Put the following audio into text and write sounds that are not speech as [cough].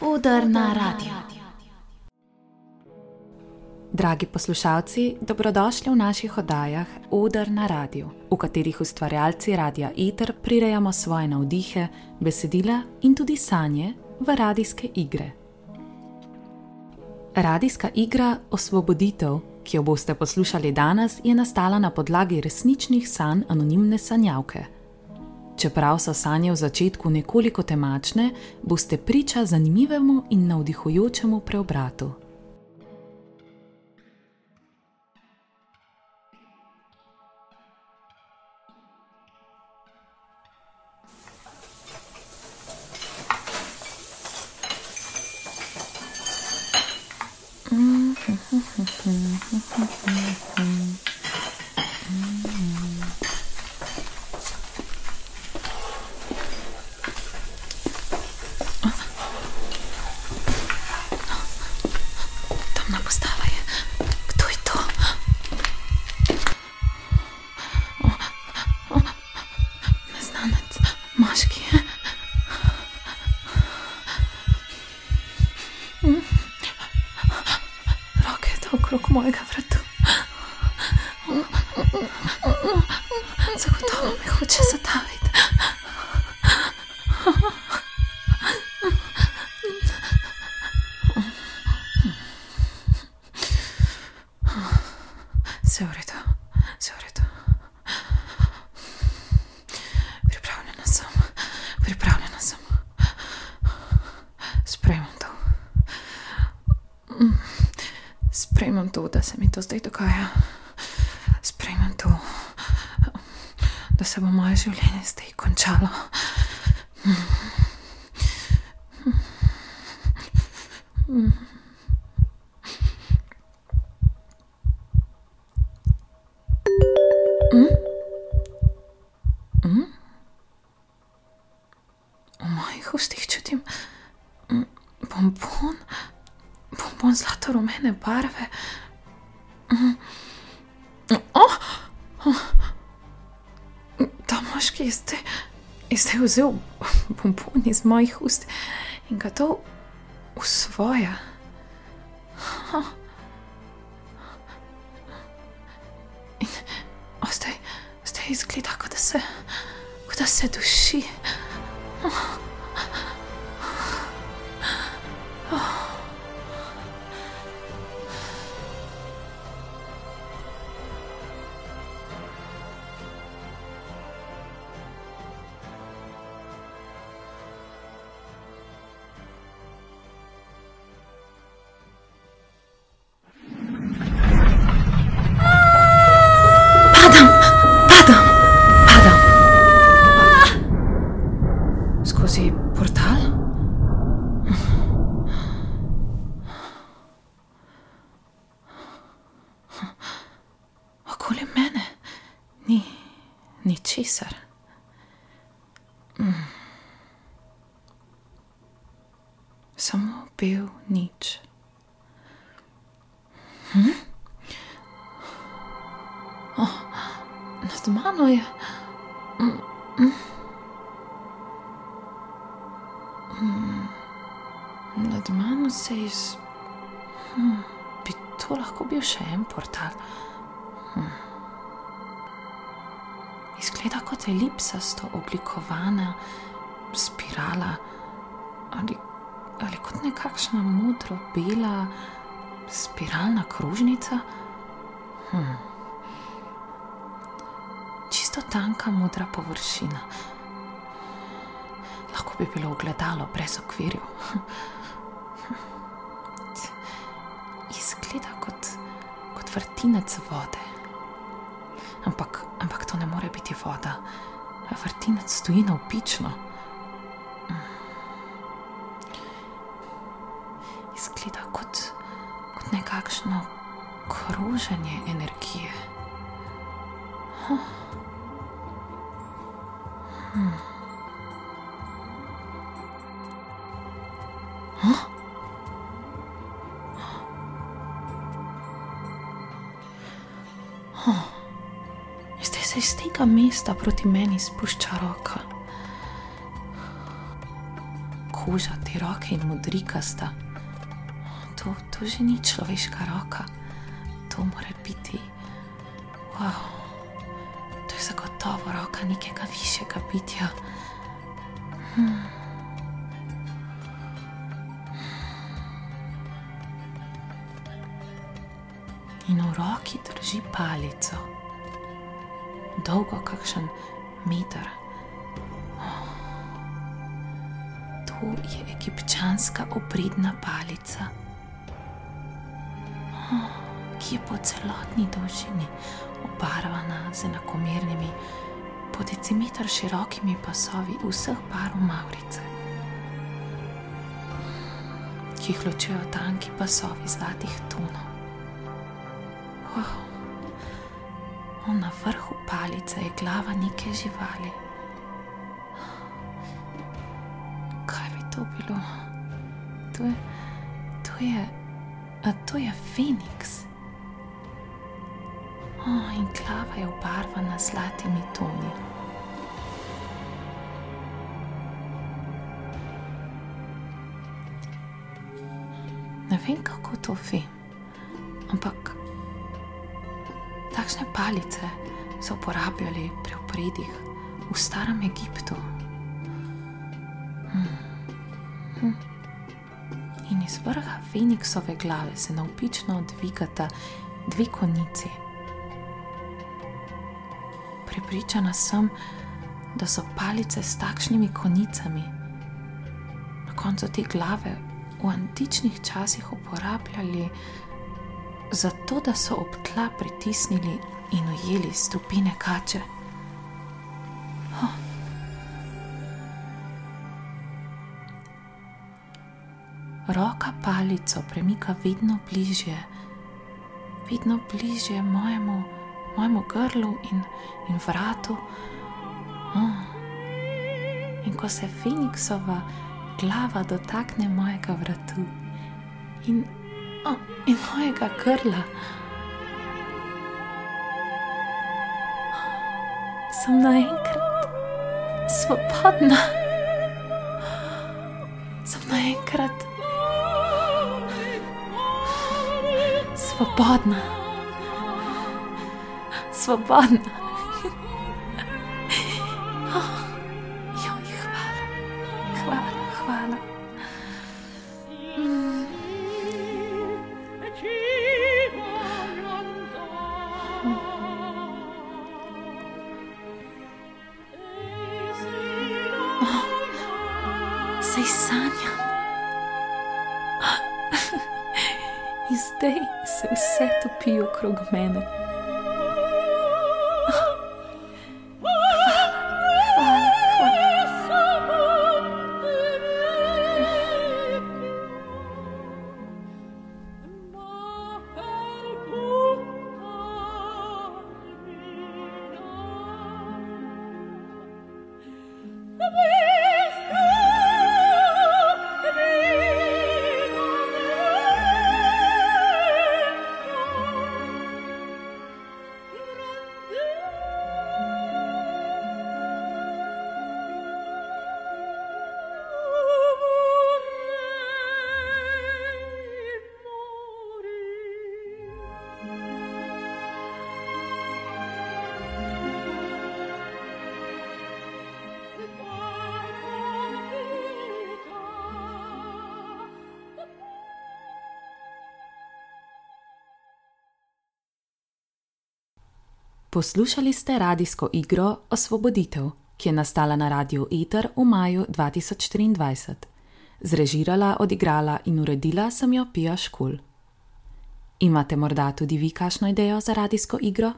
Udar na radio. Dragi poslušalci, dobrodošli v naših oddajah Udar na radio, v katerih ustvarjalci radia ITER prirejamo svoje navdihe, besedila in tudi sanje v radijske igre. Radijska igra Osvoboditev, ki jo boste poslušali danes, je nastala na podlagi resničnih sanj anonimne sanjavke. Čeprav so sanje v začetku nekoliko temačne, boste priča zanimivemu in navdihujočemu preobratu. Temna [laughs] je. Kdo je to? O, o, Neznanec, moški je. Mm. Roke je okrog mojega vratu. Zagotovo me hoče zadaviti. Sprejmem to, da se mi to zdaj dogaja. Sprejmem to, da se bo moje življenje zdaj končalo. V mojih ustih čutim mm, bombon, bombon zlato-rumene barve. Oh! Oh! Ta moški je zdaj, je zdaj vzel bombon iz mojih ust in ga to usvoja. Oh. In, oh, zdaj, zdaj izgleda, kot da se, kot da se duši. Padam, Samo bil nič. Nad mano je. Mm, mm. Mm. Nad mano se je. Iz... Hm. Bi to lahko bil še en portal? Hm. Izgleda kot elipsasto oblikovana spirala ali, ali kot nekakšna modro-bela spiralna krožnica. Hm čisto tanka modra površina. Lahko bi bilo ogledalo brez okvirjev. Izgleda kot, kot vrtinec vode. Ampak, ampak to ne more biti voda. Vrtinec stoji navpično. Izgleda kot, kot nekakšno kroženje energije. Zdaj tega mesta proti meni spušča roka. koža, te roke in modrikasta. To, to že ni človeška roka, to mora biti. Wow. To je zagotovo roka nekega višjega bitja. Hmm. In v roki drži palico, dolgo kakšen meter. To je egipčanska obredna palica, ki je po celotni dolžini obarvana z enakomernimi, po decimeter širokimi pasovi vseh parov Maurice, ki jih ločujejo tanki pasovi zlatih tonov. Na vrhu palice je glava neke živali. Kaj bi to bilo? To je, to je, to je Feniks. Oh, in glava je obarvana z zlatimi toni. Ne vem, kako to ve, ampak takšne palice so uporabljali pri opredih v starem Egiptu. Hmm. Hm. In iz vrha Feniksove glave se navpično dvigata dve konici. Pripričana sem, da so palice s takšnimi konicami na koncu te glave v antičnih časih uporabljali zato, da so ob tla pritisnili in ujeli stopine kače. Oh. Roka palico premika vedno bližje, vedno bližje mojemu, mojemu grlu in, in vratu. Oh. In ko se Feniksova glava dotakne mojega vratu in in mojega grla. Sem naenkrat svobodna, sem naenkrat svobodna, svobodna. Sanjam. [laughs] In zdaj se vse topi okrog mene. Poslušali ste radijsko igro Osvoboditev, ki je nastala na Radiu Eter v maju 2023. Zrežirala, odigrala in uredila sem jo Pija Škul. Imate morda tudi vi kakšno idejo za radijsko igro?